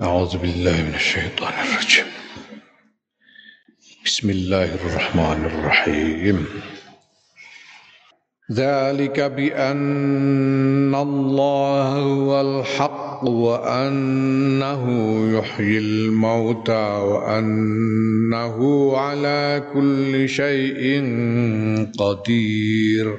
أعوذ بالله من الشيطان الرجيم. بسم الله الرحمن الرحيم. ذلك بأن الله هو الحق وأنه يحيي الموتى وأنه على كل شيء قدير.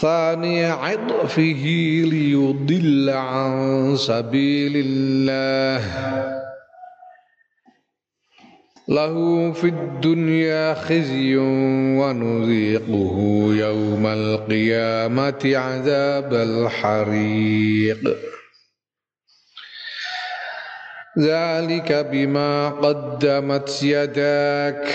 ثاني عطفه ليضل عن سبيل الله. له في الدنيا خزي ونذيقه يوم القيامة عذاب الحريق. ذلك بما قدمت يداك.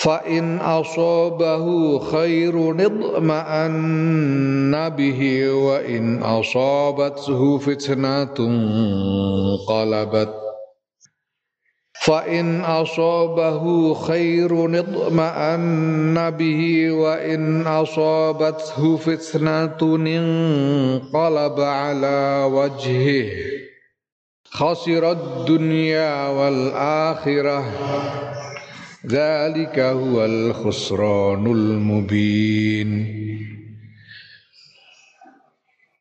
فإن أصابه خير اطمأن به وإن أصابته فتنة انقلبت. فإن أصابه خير اطمأن به وإن أصابته فتنة انقلب على وجهه. خسر الدنيا والآخرة. ذلك هو الخسران المبين.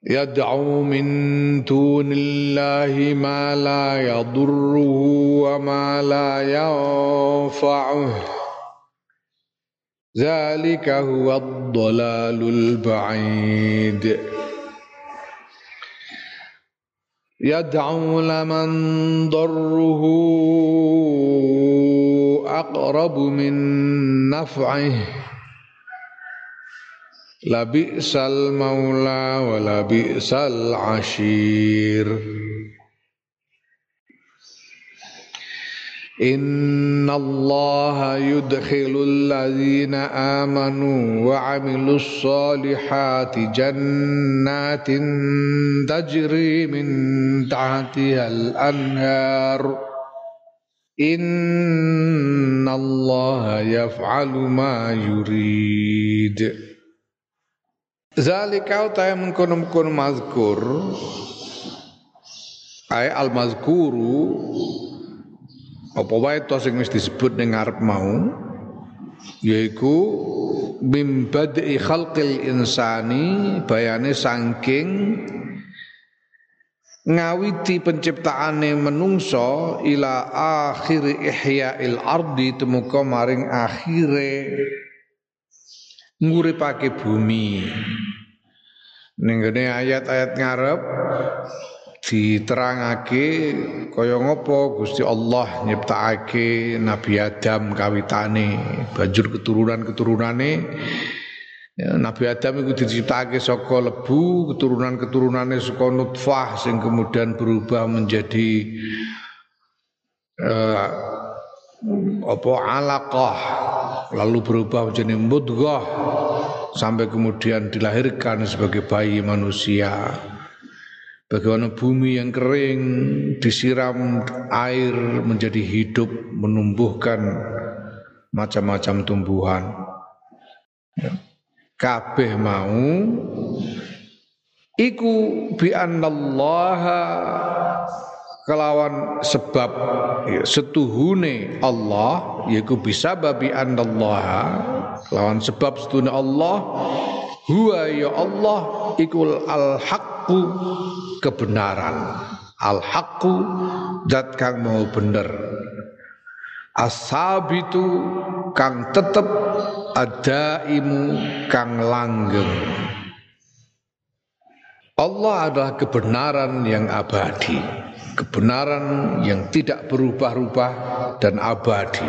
يدعو من دون الله ما لا يضره وما لا ينفعه. ذلك هو الضلال البعيد. يدعو لمن ضره أقرب من نفعه. لبئس المولى ولبئس العشير. إن الله يدخل الذين آمنوا وعملوا الصالحات جنات تجري من تحتها الأنهار. Inna Allah yaf'alu ma yurid. Zalika utai mengkono-mengkono mazkur. Ay al-mazkuru Apa wae to sing wis disebut ning ngarep mau? Yaiku mim bad'i khalqil insani bayane saking ngawiti penciptaane menungso ila akhir ihya'il ardi temuka maring akhire nguripake bumi. Ning ayat-ayat ngarep diterangake kaya ngopo? Gusti Allah nyiptakake Nabi Adam kawitane banjur keturunan-keturunane Ya, Nabi Adam itu diciptakan saka lebu, keturunan-keturunannya saka nutfah sing kemudian berubah menjadi uh, apa alaqah lalu berubah menjadi mudghah sampai kemudian dilahirkan sebagai bayi manusia. Bagaimana bumi yang kering disiram air menjadi hidup menumbuhkan macam-macam tumbuhan. Ya kabeh mau iku bi annallaha kelawan sebab ya, setuhune Allah yaiku bisa babi annallaha kelawan sebab setuhune Allah huwa ya Allah ikul al kebenaran. Al haqqu zat kang mau bener. Asabitu kang tetep adaimu kang langgeng Allah adalah kebenaran yang abadi, kebenaran yang tidak berubah-ubah dan abadi.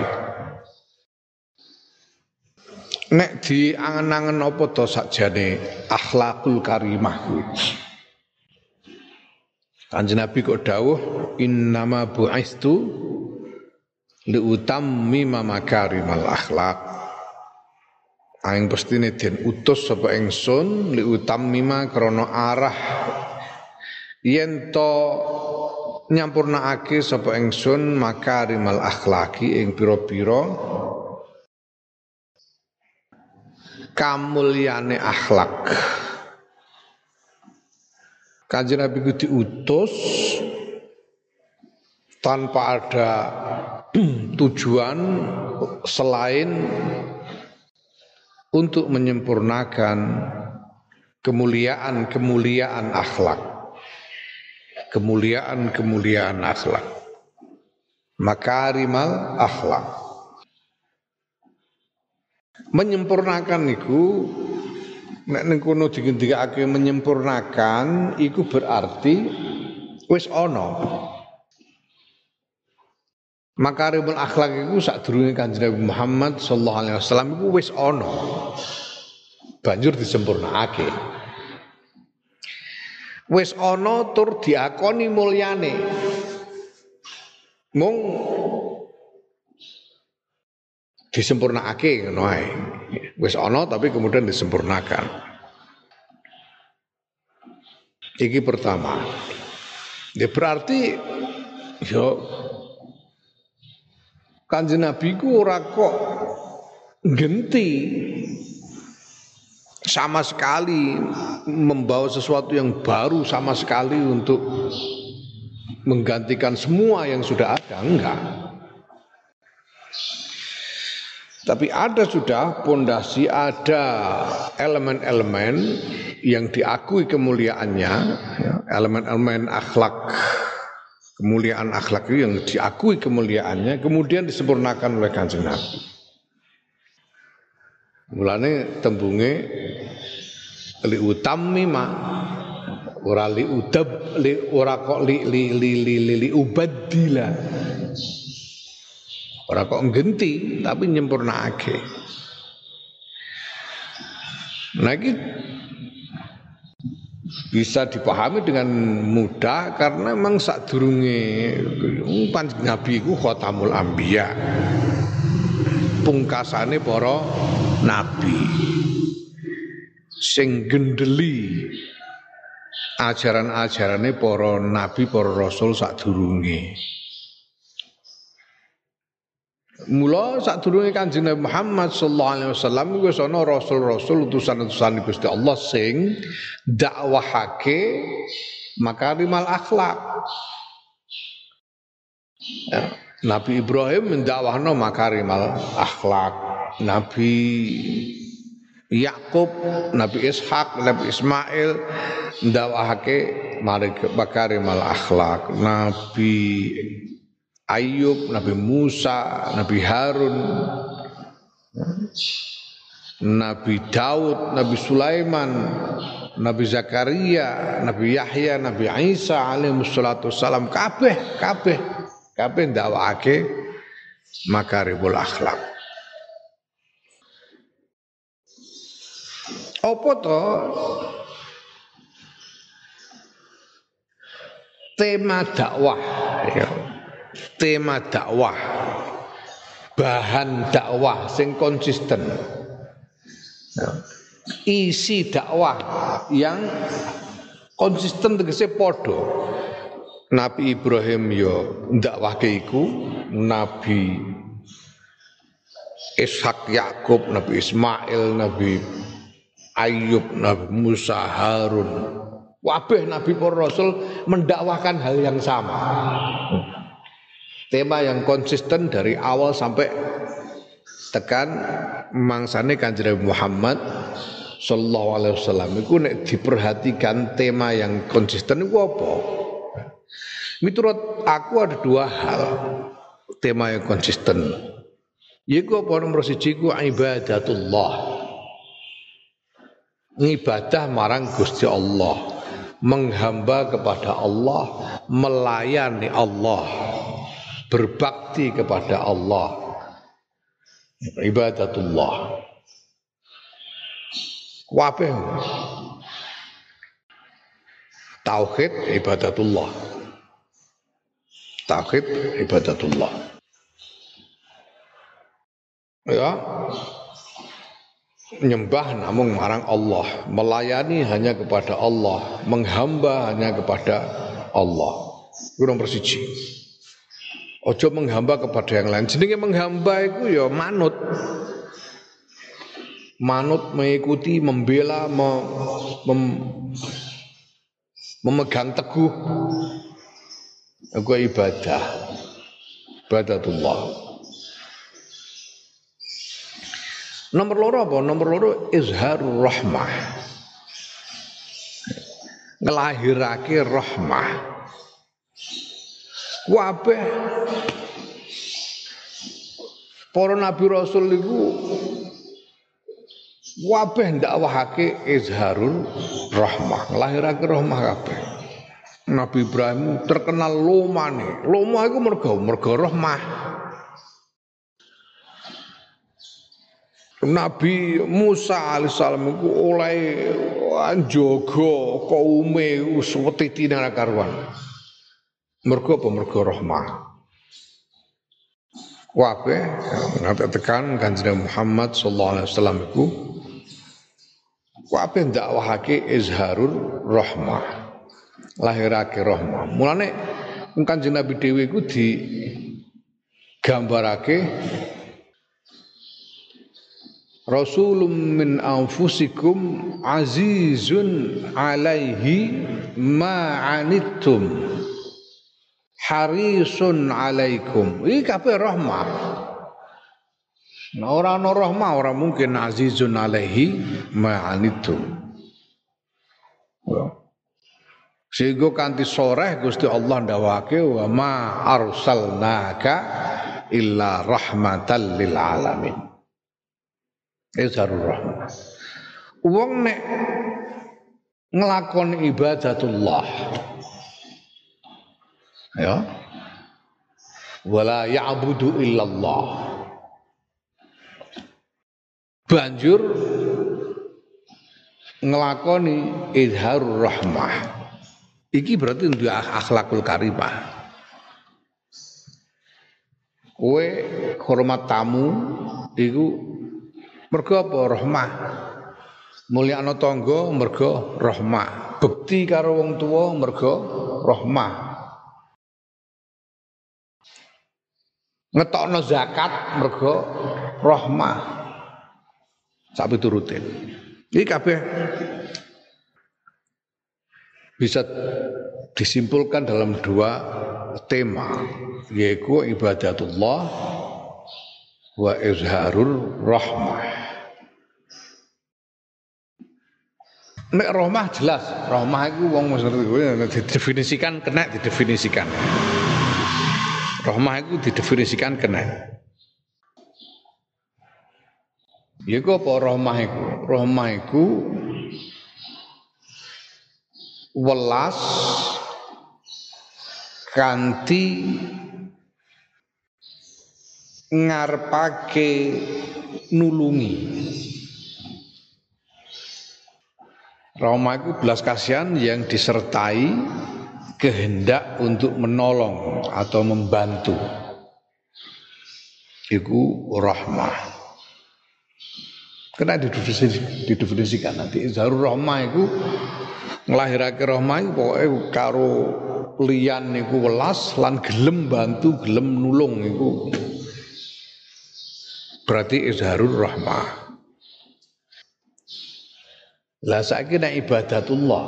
Nek di angen-angen apa to sakjane akhlakul karimah kuwi. Kanjeng Nabi kok dawuh innama bu'istu liutammima makarimal akhlak. Aing pestine den utus sapa ingsun li utammima krana arah yen to nyampurnaake sapa ingsun makarimal akhlaki ing pira-pira kamulyane akhlak. Kanjeng Nabi ku diutus tanpa ada tujuan selain untuk menyempurnakan kemuliaan-kemuliaan akhlak. Kemuliaan-kemuliaan akhlak. Makarimal akhlak. Menyempurnakan itu nek ning kono menyempurnakan iku berarti wis ana Makarimul akhlak iku sadurunge Kanjeng Nabi Muhammad sallallahu alaihi wasallam iku wis ana. Banjur disempurnakake. Wis ana tur diakoni mulyane. Mung disempurnakake ngono ae. Wis ana tapi kemudian disempurnakan. Iki pertama. Ya berarti yo Kanjeng Nabi ku ora kok genti. Sama sekali membawa sesuatu yang baru sama sekali untuk menggantikan semua yang sudah ada enggak. Tapi ada sudah pondasi ada elemen-elemen yang diakui kemuliaannya ya, elemen-elemen akhlak kemuliaan akhlak itu yang diakui kemuliaannya kemudian disempurnakan oleh kanjeng Nabi. Mulane tembunge li utammima ora li udab li ora kok li li li li li, li ubaddila. Ora kok ngenti tapi nyempurnakake. Nah iki bisa dipahami dengan mudah karena memang sadurunge panjang nabi iku khatamul anbiya. Pungkasane para nabi. Sing gendeli ajaran-ajarane para nabi, para rasul sadurunge. Mula sadurunge Kanjeng Nabi Muhammad sallallahu alaihi wasallam wis ana rasul-rasul utusan-utusan Gusti Allah sing dakwahake makarimal akhlak. Ya, Nabi Ibrahim mendakwahno makarimal akhlak. Nabi Yakub, Nabi Ishak, Nabi Ismail ndakwahake makarimal akhlak. Nabi Ayub, Nabi Musa, Nabi Harun, Nabi Daud, Nabi Sulaiman, Nabi Zakaria, Nabi Yahya, Nabi Isa alaihi wassalatu wassalam. Kabeh kabeh kabeh ndakwake makaribul akhlak. Apa to? Tema dakwah ya tema dakwah. Bahan dakwah sing konsisten. Isi dakwah yang konsisten tegese podo Nabi Ibrahim yo dakwah iku Nabi Ishak Yakub Nabi Ismail Nabi Ayub Nabi Musa Harun. Wabeh Nabi para Rasul mendakwahkan hal yang sama tema yang konsisten dari awal sampai tekan mangsane Kanjeng Muhammad sallallahu alaihi wasallam iku nek diperhatikan tema yang konsisten iku apa? Miturut aku ada dua hal tema yang konsisten. Yaiku apa nomor siji ku ibadatullah. Ibadah marang Gusti Allah, menghamba kepada Allah, melayani Allah, berbakti kepada Allah. Ibadatullah. Wabeh. Tauhid ibadatullah. Tauhid ibadatullah. Ya. Nyembah namun marang Allah, melayani hanya kepada Allah, menghamba hanya kepada Allah. Nomor siji. Ojo menghamba kepada yang lain. Jenenge menghamba itu ya manut. Manut mengikuti membela mem, mem, memegang teguh. Aku ibadah. Ibadatullah. Nomor loro apa? Nomor loro izharur rahmah. Ngelahirake rahmah kabeh para nabi rasul itu Wabeh dakwahake izharul rahmah, lahirake rahmah kabeh. Nabi Ibrahim terkenal lomane. Loma iku mergo mergo rahmah. Nabi Musa alaihissalam iku oleh njaga kaume wetiti nang karuan. Mergo apa mergo rahmah. Ngate tekan Kanjeng Muhammad sallallahu alaihi wasallam iku Kabeh dakwahake izharul rahmah. Lahirake rahmah. Mulane Kanjeng Nabi dhewe iku di gambarake Rasulun min anfusikum azizun alaihi ma anittum harisun alaikum. Iki kabeh rahmah. Nah, orang no rahmah orang mungkin azizun alaihi ma'anitum. Sehingga kanti sore Gusti Allah ndawake wa ma arsalnaka illa rahmatan lil alamin. Izharur rahmah. Wong nek nglakoni ibadatullah ya. Wala ya'budu illallah. Banjur ngelakoni idharur rahmah. Iki berarti duwe akhlakul karimah. Kowe hormat tamu iku mergo apa? Rahmah. Mulyakno tangga mergo rahmah. Bekti karo wong tuwa mergo rahmah ngetokno zakat mergo rahmah sak rutin. Ini kabeh bisa disimpulkan dalam dua tema yaitu ibadatullah wa izharur rahmah. Nek rahmah jelas, rahmah itu wong didefinisikan kena didefinisikan. Rahmah itu didefinisikan kena. Iku apa rahmah iku? Rahmah iku welas kanthi ngarepake nulungi. Rahmah belas kasihan yang disertai kehendak untuk menolong atau membantu. Iku rahmah. Kena didefinisikan nanti Izharur Rahmah itu ngelahirake rahmah itu pokoknya karo lian niku welas lan gelem bantu gelem nulung itu berarti izharur rahmah lah saiki ibadatullah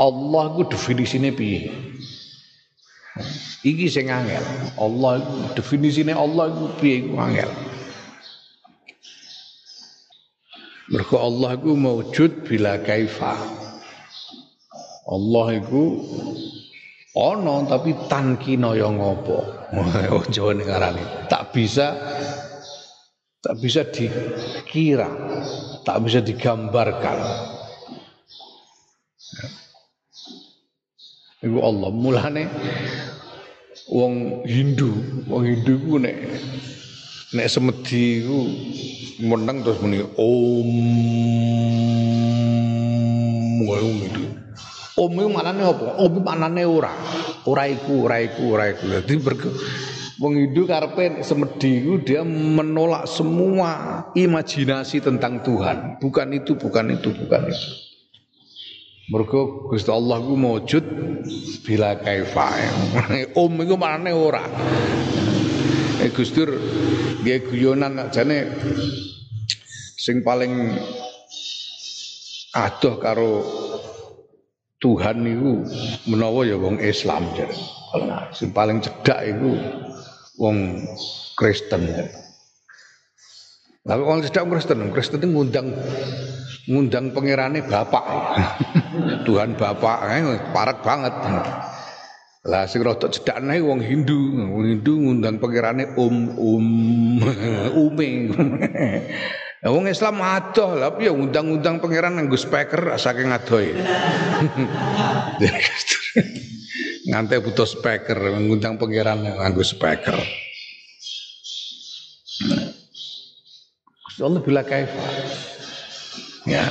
Allah itu definisine piye iki sing angel Allah itu definisine Allah itu piye iku angel Mergo Allah iku maujud bila kaifa. Allah iku ana tapi tankina ya ngopo. Oh Jawa ngarani. Tak bisa tak bisa dikira, tak bisa digambarkan. Iku Allah mulane wong Hindu, wong Hindu ku nek nek semedi ku meneng terus muni om ngono gitu. Om itu maknane apa? Om itu maknane ora. Ora iku, ora iku, ora iku. Dadi Wong Hindu karepe semedi itu dia menolak semua imajinasi tentang Tuhan. Bukan itu, bukan itu, bukan itu. Mergo Gusti Allah ku maujud bila kaifa. Om iku maknane ora. Eh Gustur nggih guyonan jane sing paling adoh karo Tuhan niku menawa ya wong Islam jare. Sing paling cedak iku wong Kristen. Lah wong cedak Kristen, Kristen ngundang ngundang pangerane bapak. Tuhan bapak, eh, parat banget. Lah sing rada cedakne wong Hindu, wong Hindu ngundang pangerane om om ume. Wong Islam adoh lah ya ngundang-undang pangeran nganggo speaker saking adohe. Nganti butuh speaker ngundang pangeran nganggo speaker. Allah bila kaifa. Ya.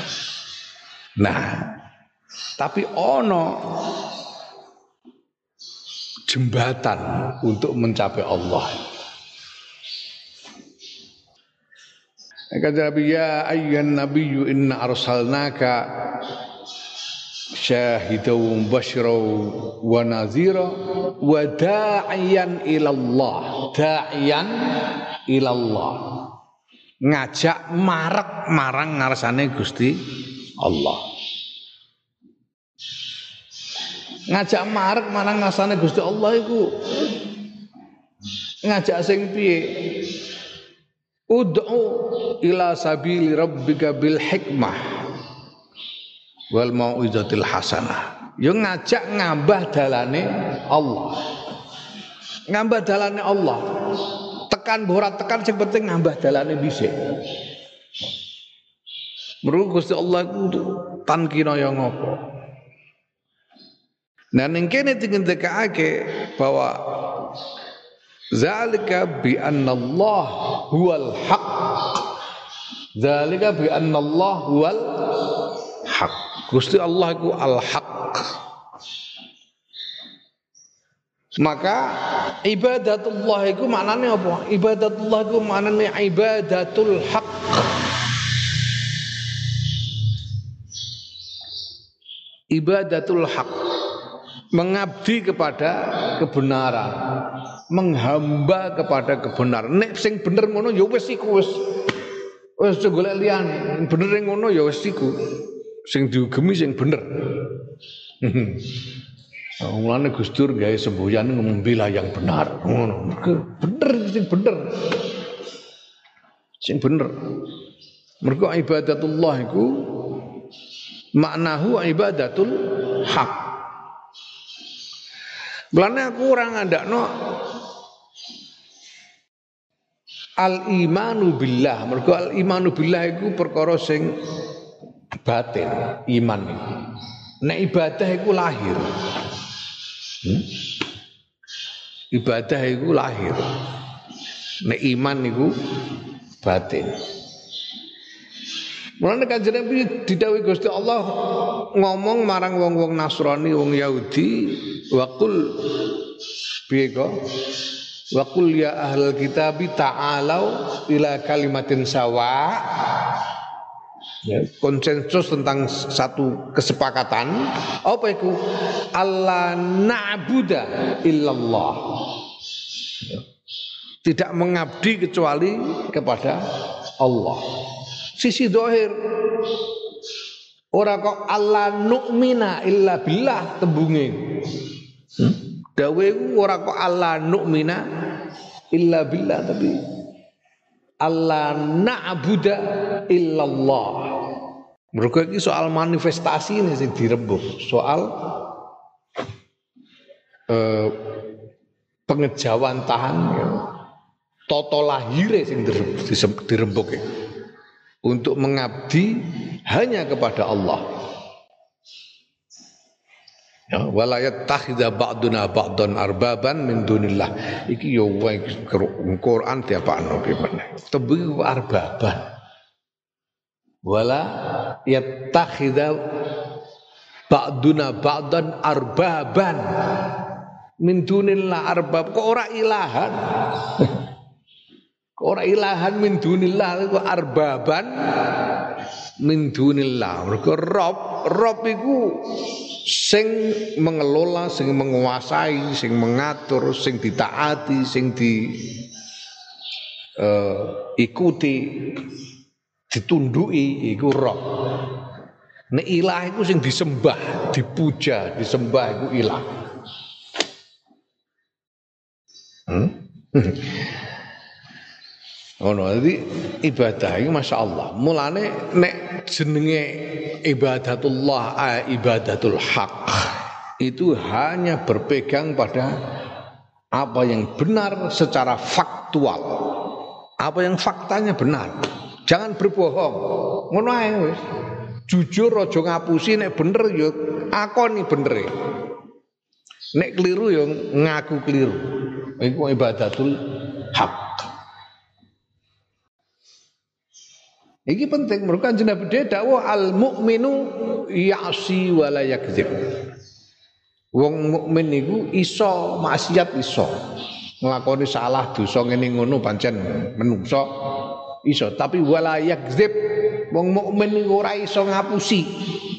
Nah, tapi ono jembatan untuk mencapai Allah. Kata Nabi ya ayyuhan nabiyyu inna arsalnaka syahidan wa mubasyiran wa nadhira wa da'iyan ila Allah da'iyan ila Allah ngajak marek marang ngarsane Gusti Allah ngajak marek marang ngarsane Gusti Allah iku ngajak sing piye Ud'u ila sabili rabbika bil hikmah wal mau'izatil hasanah. Yo ngajak ngambah dalane Allah. Ngambah dalane Allah. Tekan borat tekan sing penting ngambah dalane dhisik. Mergo Gusti Allah itu tan yang ngopo. Nah ning kene digendekake bahwa Zalika bi anna Allah huwal haq. Zalika bi anna Allah huwal haq. Gusti Allah itu al haq. Maka ibadatullah itu maknanya apa? Ibadatullah itu maknanya ibadatul haq. Ibadatul haq mengabdi kepada kebenaran, menghamba kepada kebenaran. Nek sing bener ngono ya wis iku wis wis golek. Bener ngono ya wis iku. Sing diugemi sing bener. Mulane Gus Dur gawe semboyan membela yang benar. Ngono. Bener sing bener. Sing bener. Mergo ibadatullah iku maknahu ibadatul hak. Mulane aku ora ngandakno al imanu billah. Mergo al imanu billah iku perkara sing batin, iman. Nek ibadah iku lahir. Hmm? Ibadah iku lahir. Nek iman iku batin. Mulane kanjeng Nabi didhawuhi Gusti Allah ngomong marang wong-wong Nasrani, wong Yahudi, waqul piye kok Waqul ya ahlal kitabi ta'alau ila kalimatin sawa ya, konsensus tentang satu kesepakatan apa itu Allah na'buda illallah ya. tidak mengabdi kecuali kepada Allah sisi dohir Ora kok Allah nu'mina illa billah tembunge. Hmm? Dawe ora kok Allah nu'mina illa billah tapi Allah na'buda illallah. Mergo iki soal manifestasi ini sing dirembuk, soal eh, pengejawan tahan ya. toto lahire sing dirembuk untuk mengabdi hanya kepada Allah. Ya, walayat takhidha ba'duna ba'dan arbaban min dunillah. Iki yo Quran diapakno ki meneh. Tebi arbaban wala yattakhidha ba'duna ba'dan arbaban. Min dunillah arbab. Kok ora ilahan? Kok ora ilahan min dunillah? Kok arbaban min dunillah? Mergo rob rob iku sing mengelola sing menguasai sing mengatur sing ditaati sing di uh, ikuti ditunduki iku roh. Nek ilah iku sing disembah, dipuja, disembah iku ilah. Hmm? Ngono jadi ibadah itu masya Allah. Mulane nek jenenge ibadatullah, ibadatul hak itu hanya berpegang pada apa yang benar secara faktual, apa yang faktanya benar. Jangan berbohong. Ngono ae wis. Jujur aja ngapusi nek bener ya akoni bener. Nek keliru ya ngaku keliru. Iku ibadatul hak. Iki penting mereka Nabi dia dakwah al mukminu ya'si wa. Wong mukmin niku iso maksiat iso. Nglakoni salah dosa ngene ngono pancen menungso iso. Tapi wala yakzib wong mukmin ora iso ngapusi.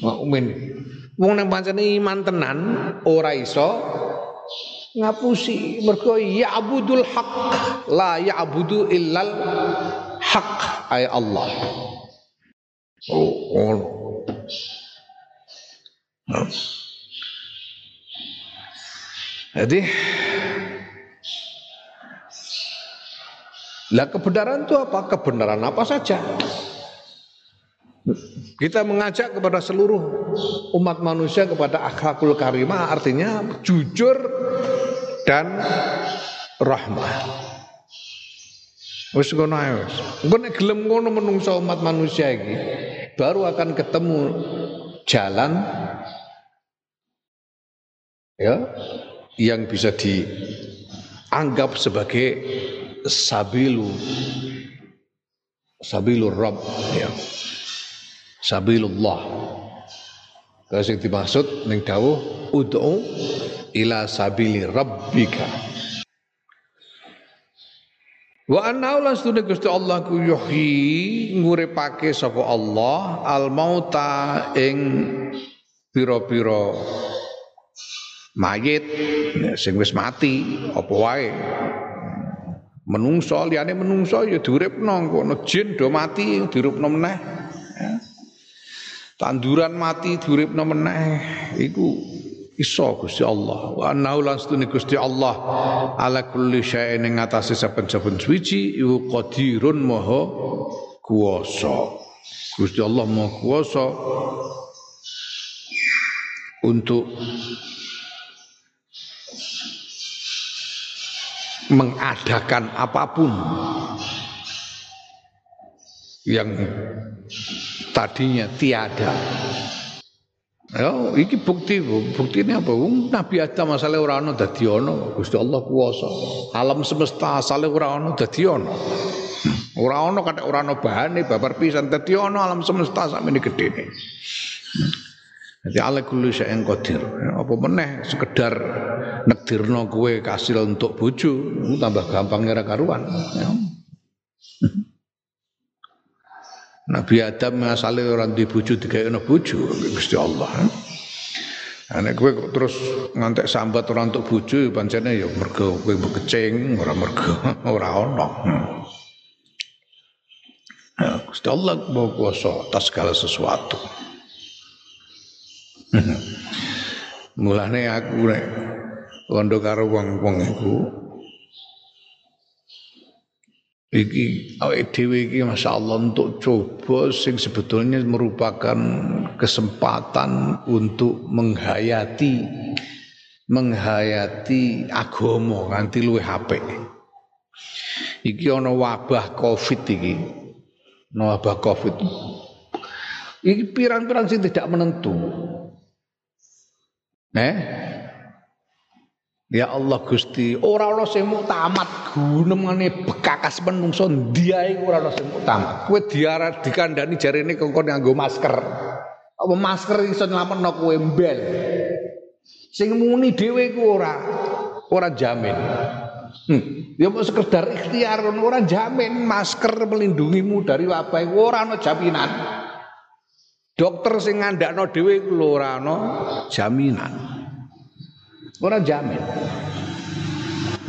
Mukmin. Wong nang pancene iman tenan ora iso ngapusi. Mergo ya'budul haq la ya'budu illal haq. Ay Allah. Oh, oh. Jadi Lah kebenaran itu apa? Kebenaran apa saja. Kita mengajak kepada seluruh umat manusia kepada akhlakul karimah artinya jujur dan rahmah. Wis ngono ae wis. Engko nek gelem ngono menungso umat manusia iki baru akan ketemu jalan ya yang bisa dianggap sebagai sabilu. Sabilur rabb ya. Sabilullah. Kalau sing dimaksud ning dawuh ud'u ila sabili rabbika. Wa anna lan sedune Gusti Allah ku yuhyi nguripake sapa Allah al mauta ing pira-pira mayit sing wis mati apa wae menungso liyane menungso ya diuripno kono jin do mati diuripno meneh. Ya. tanduran mati diuripno meneh. Iku iso Gusti Allah. Wa annahu lan stune Gusti Allah ala kulli syai'in ing atase saben-saben suci iku qadirun maha kuwasa. Gusti Allah maha kuwasa untuk mengadakan apa pun yang tadinya tiada. Ya, iki bukti, bukti ini apa? Nabi Adam asale ora ana dadi ana, Gusti Allah kuwasa. Alam semesta asale ora ana dadi ana. Ora ana kathek ora ana bahane babar pisan dadi ana alam semesta sakmene gedene. Jadi ala kulli syai'in qadir. Ya, apa meneh sekedar nekdirno kowe kasil untuk bojo tambah gampang ora karuan. Ya. Nabi Adam asale ora di bojo digawe bojo Gusti Allah. Ya. Nek kowe terus ngantek sambat ora untuk bojo pancene ya mergo kowe bekecing ora mergo ora ana. Ya, Gusti Allah mau kuasa atas segala sesuatu. Mulane aku nek kondo karo wong-wong iku iki awake dhewe iki masyaallah untuk coba sing sebetulnya merupakan kesempatan untuk menghayati menghayati agama nganti luwih apik. Iki ana wabah Covid iki. Ana wabah Covid. Iki pirang-pirang sing tidak menentu. Eh? Ya Allah Gusti, ora ana sing muktamat gunemane bekakas menungso ndiae ora ana sing muktamat. Kowe diarah dikandani jarene kongkon nganggo masker. Apa masker iso nyelametno kowe mbel. Sing muni dhewe iku ora ora jamin. Hmm. Ya mau sekedar ikhtiar ora jamin masker melindungimu dari wabah ora ana jaminan. Dokter sing ngandakno dhewe iku ora ana jaminan. Orang jamin.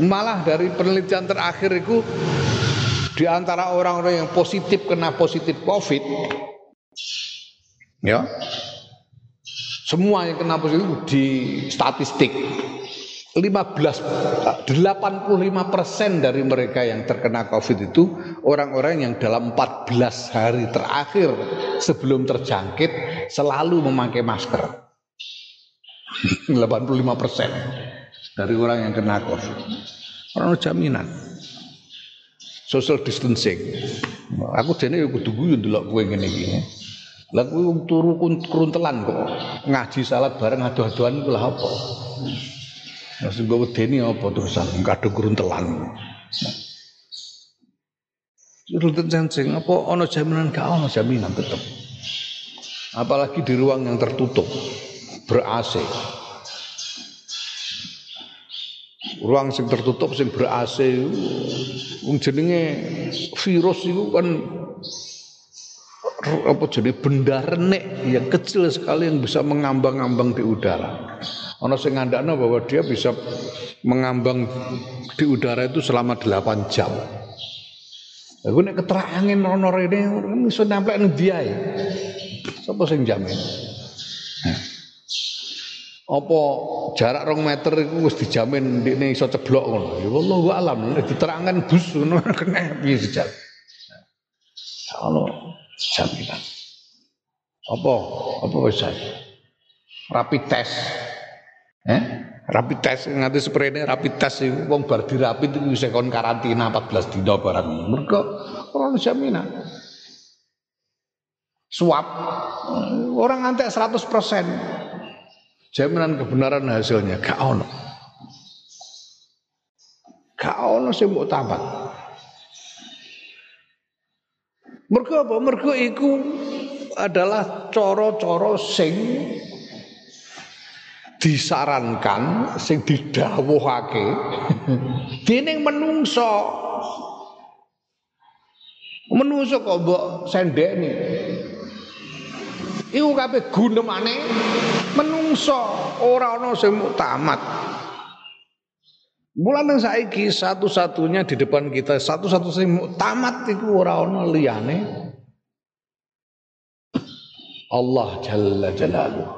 Malah dari penelitian terakhir itu di antara orang-orang yang positif kena positif Covid ya semua yang kena positif di statistik 15 85 persen dari mereka yang terkena COVID itu orang-orang yang dalam 14 hari terakhir sebelum terjangkit selalu memakai masker. 85 persen dari orang yang kena COVID. Orang jaminan. Social distancing. Aku jane yo kudu guyu ndelok kowe ngene iki. Kowe wong turu kruntelan kok. Ngaji salat bareng adu-aduan iku lah apa? Wis gue wedeni apa terusan kadung kruntelan. Rutun sensing apa ana jaminan gak ana jaminan tetep. Apalagi di ruang yang tertutup ber AC. Ruang sing tertutup sing ber AC wong jenenge virus itu kan apa jadi benda renek yang kecil sekali yang bisa mengambang-ambang di udara. Ono sing ngandakno bahwa dia bisa mengambang di udara itu selama 8 jam. Aku nek keterangin ono rene iso nempel ning dia. Sapa sing jamin? Apa jarak rong meter itu wis dijamin ndekne iso ceblok ngono. Ya wallahu alam diterangkan bus ngono kena piye sejak. Ono jaminan. Apa? Apa wis rapid test. Eh? Rapid test nganti sprene rapid test iku wong bar dirapid iku wis kon karantina 14 dina barang. Mergo ora jaminan. Swab orang antek 100% jaminan kebenaran hasilnya gak ono. Gak ono sing mbok tamat mergo apa? Mergo iku adalah coro-coro sing disarankan sing didhawuhake dening menungso. Menungso kok mbok sendeni iku kabeh gunemane menungso ora ana sing muktamat Mulane saiki satu-satunya di depan kita satu-satu sing muktamat iku ora ana liyane Allah Jalla Jalaluh.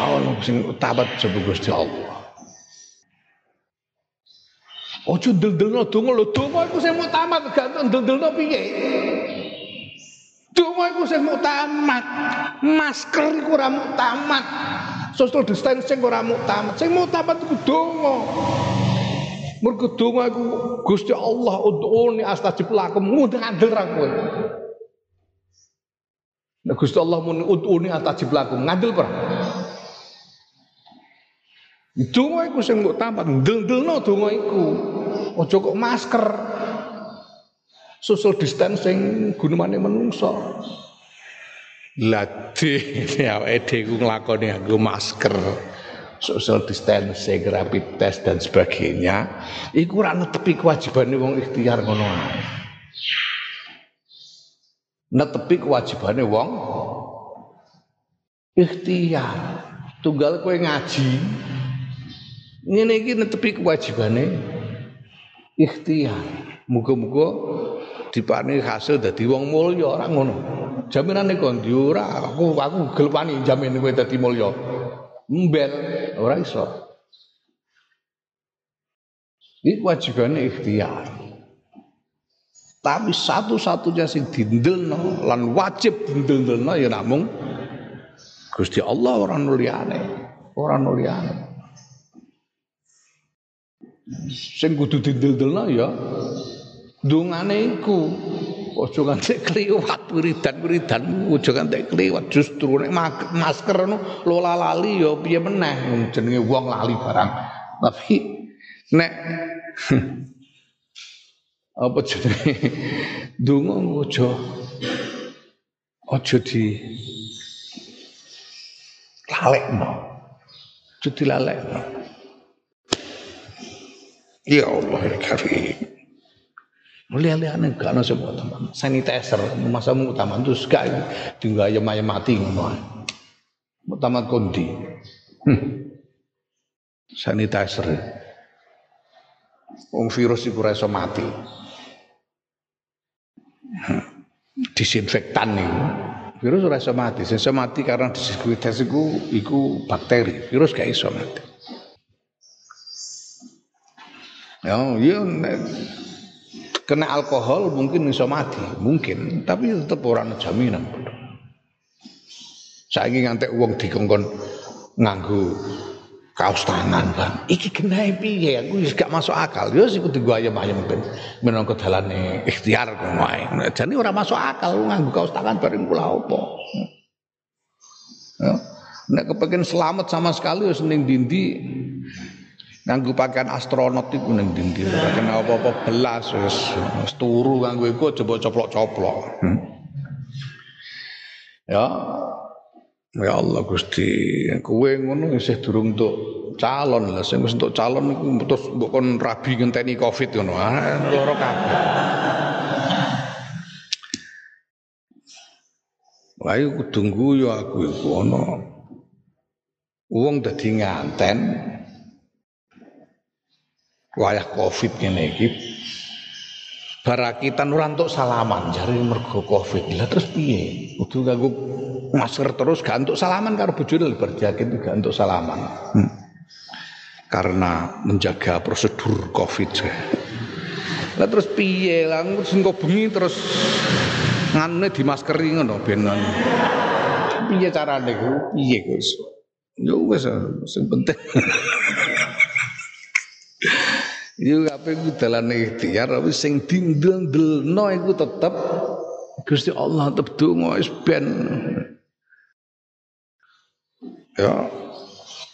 Ono sing muktamat coba Gusti Allah. Ojo del-delno donga lho, donga iku sing muktamat gak del-delno piye? Donga iku sing muktamat. Masker iku ora muktamat. Social distancing ora muktamat. Sing muktamat iku donga. Mergo donga iku Gusti Allah udhuni astajib lakum ngandel ra kowe. Nek Gusti Allah mun udhuni astajib lakum ngandel per. Donga iku sing muktamat, ndel-ndelno donga iku. Aja kok masker social distancing gunemane menungso. Lati awake dhewe nglakoni nganggo masker, social distancing, rapid test dan sebagainya, iku ora netepi kewajibane wong ikhtiar ngono ae. Netepi kewajibane wong ikhtiar. Tunggal kowe ngaji, ngene iki netepi kewajibane ikhtiar. Muga-muga dipani hasil dadi wong mulya ora ngono. Jaminane kon ndi ora aku aku gelwani jamin kowe dadi mulya. Mbel ora iso. Iki wajibane ikhtiar. Tapi satu-satunya sing dindelno lan wajib dindelno ya namung Gusti Allah orang nuliane, orang nuliane. Sing kudu dindelno ya dungane iku. Ojo nganti kliwat wiridan-wiridan, ojo nganti kliwat. Justru nek masker nu lola lali ya piye meneh? Jenenge wong lali barang. Tapi nek apa jenenge? Donga aja aja di lalekno. Aja dilalekno ya Allah ya Karim Mulia-liane gak ana sapa teman. Sanitizer masa utama itu gak tinggal ayam-ayam mati ngono. Utama kondi. Hmm. Sanitizer. Virus iku ora mati disinfektan nih virus ora iso mati sing mati karena disinfektan iku iku bakteri virus gak iso mati ya iya kena alkohol mungkin iso mati. Mungkin tapi tetap orang jaminan. Ingin ngantek uang dikongkon nganggu kaos tangan kan iki kena piye? Aku wis gak masuk akal. Yo sik kudu ayam-ayam ben. Menangka dalane ikhtiar ngono ae jane ora masuk akal nganggo kaos tangan bareng kula apa? Ya nek kepengin selamat sama sekali wis ning dindi nganggo pakaian astronot iku ning dindi ora kena apa-apa belas wis turu nganggo iku coba coplok-coplok hmm. ya Ya Allah Gusti, kowe ngono isih durung untuk calon lah sing wis untuk calon iku terus mbok kon rabi ngenteni Covid ngono. Ah loro kabeh. Wah kudu guyu aku iku ana. Wong dadi nganten wayah Covid ngene iki barakitan ora entuk salaman jare mergo Covid. Lah terus piye? Kudu ganggu masker terus gak untuk salaman karo bojone berjaket gak untuk salaman. Hmm. Karena menjaga prosedur Covid. Lah terus piye lah sing bengi terus nganune di maskeri ngono ben. Piye carane ku? Piye Gus? Ya wis sing penting. Yo kabeh ku dalane ikhtiar tapi sing dindel-delno iku tetep Gusti Allah tetep donga wis ben Ya.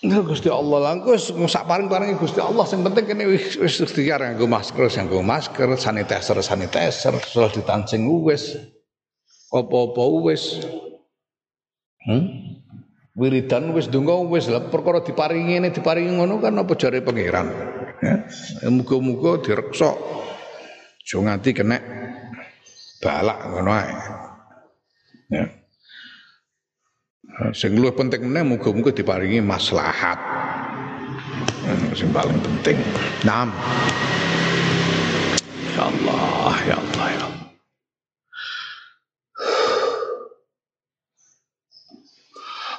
Enggak Gusti Allah lah engko sak paring-paringe Gusti Allah sing penting kene wis wis ikhtiar nganggo masker, nganggo masker, sanitizer, sanitizer, sudah ditancing wis. Apa-apa wis. Hmm? Wiridan wis donga wis lah perkara diparingi ngene diparingi ngono kan apa jare pangeran. Ya. Muga-muga direksa. Jo nganti kena balak ngono ae. Ya. Sing luwih penting meneh muga-muga diparingi maslahat. Sing paling penting. Naam. Ya Allah, ya Allah, ya Allah.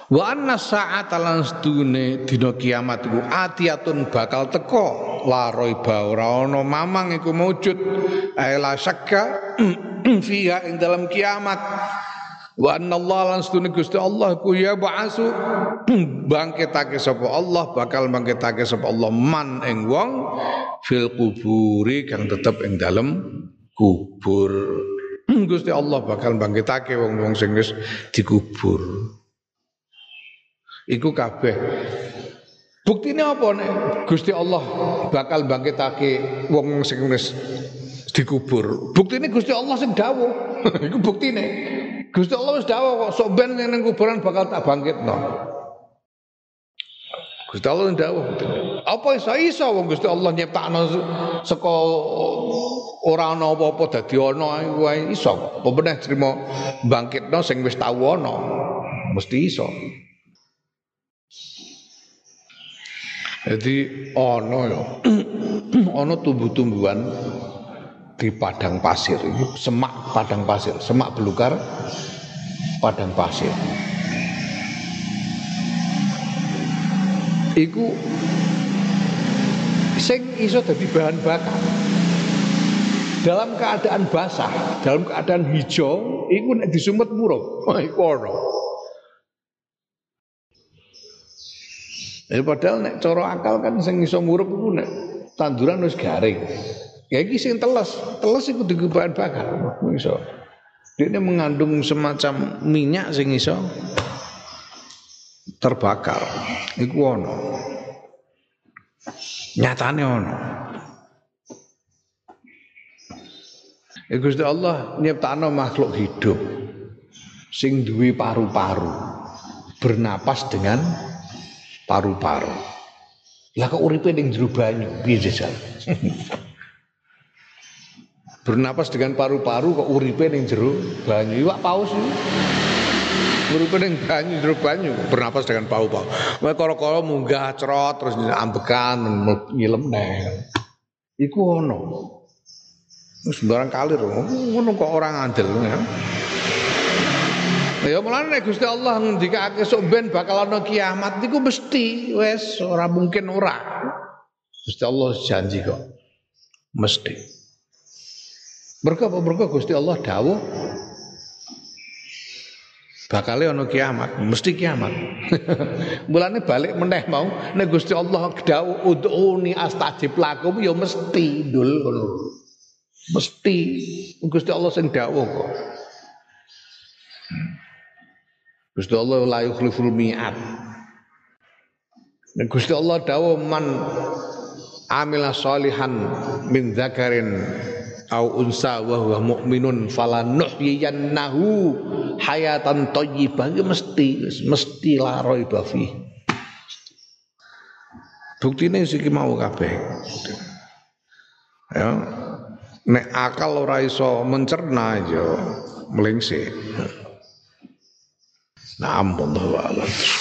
Wa anna sa'at lan sedune dina kiamat iku atiatun bakal teko la raiba ora ana mamang iku maujud la syakka fiha ing dalam kiamat. Wa anna Allah lan sedune Gusti Allah ku ya ba'asu. Bangkitake sapa Allah bakal bangkitake sapa Allah man ing wong fil kuburi kang tetep ing dalem kubur. Gusti Allah bakal bangkitake wong-wong sing wis dikubur. Iku kabeh Buktinya apa nih? Gusti Allah bakal bangkitake wong sing dikubur. Buktine Gusti Allah sing dawuh. Iku buktine. Gusti Allah wis dawuh kok sok ben ning kuburan bakal tak bangkitno. Gusti Allah dawuh. Apa iso iso wong Gusti Allah nyiptakno saka ora ana apa-apa dadi ana iso. Apa meneh trimo bangkitno sing wis tau ana. Mesti iso. Jadi ana ya. ana tumbuh-tumbuhan di padang pasir ini semak padang pasir semak belukar padang pasir iku sing iso dadi bahan bakar dalam keadaan basah, dalam keadaan hijau, iku nek disumet murup. Iku ono. Ya padahal nek cara akal kan sing iso murup iku nek tanduran wis garing. Ya iki sing teles, teles iku bahan bakar. Iso. Dia mengandung semacam minyak sing iso terbakar. Iku ono. Nyatane ono. Ya Gusti Allah nyiptakno makhluk hidup sing duwe paru-paru. Bernapas dengan paru-paru. Lah kok uripe ning jero banyu, piye jajal? Bernapas dengan paru-paru kok uripe ning jero banyu. Iwak paus iki. Uripe ning banyu jero banyu, bernapas dengan paru-paru. Wae kala-kala munggah cerot terus ambekan nyilem neh. Iku ono. Sembarang kali ngono kok orang andel ya. Ya mulane Gusti Allah ngendikake sok ben bakal ana kiamat niku mesti wis ora mungkin ora. Gusti Allah janji kok. Mesti. Mergo apa Gusti Allah dawuh bakal ana kiamat, mesti kiamat. Mulane balik meneh mau nek Gusti Allah dawuh ud'uni astajib lakum ya mesti dul. Mesti Gusti Allah sing dawuh kok. Gusti Allah la yukhliful mi'at. Gusti Allah dawuh man amila salihan min dzakarin au unsa wa huwa mu'minun falanuhyiyannahu hayatan thayyibah mesti mesti la raiba fi. Buktine siki mau kabeh. Ya, nek akal ora iso mencerna ya melingsik. Naam wallahu a'lam.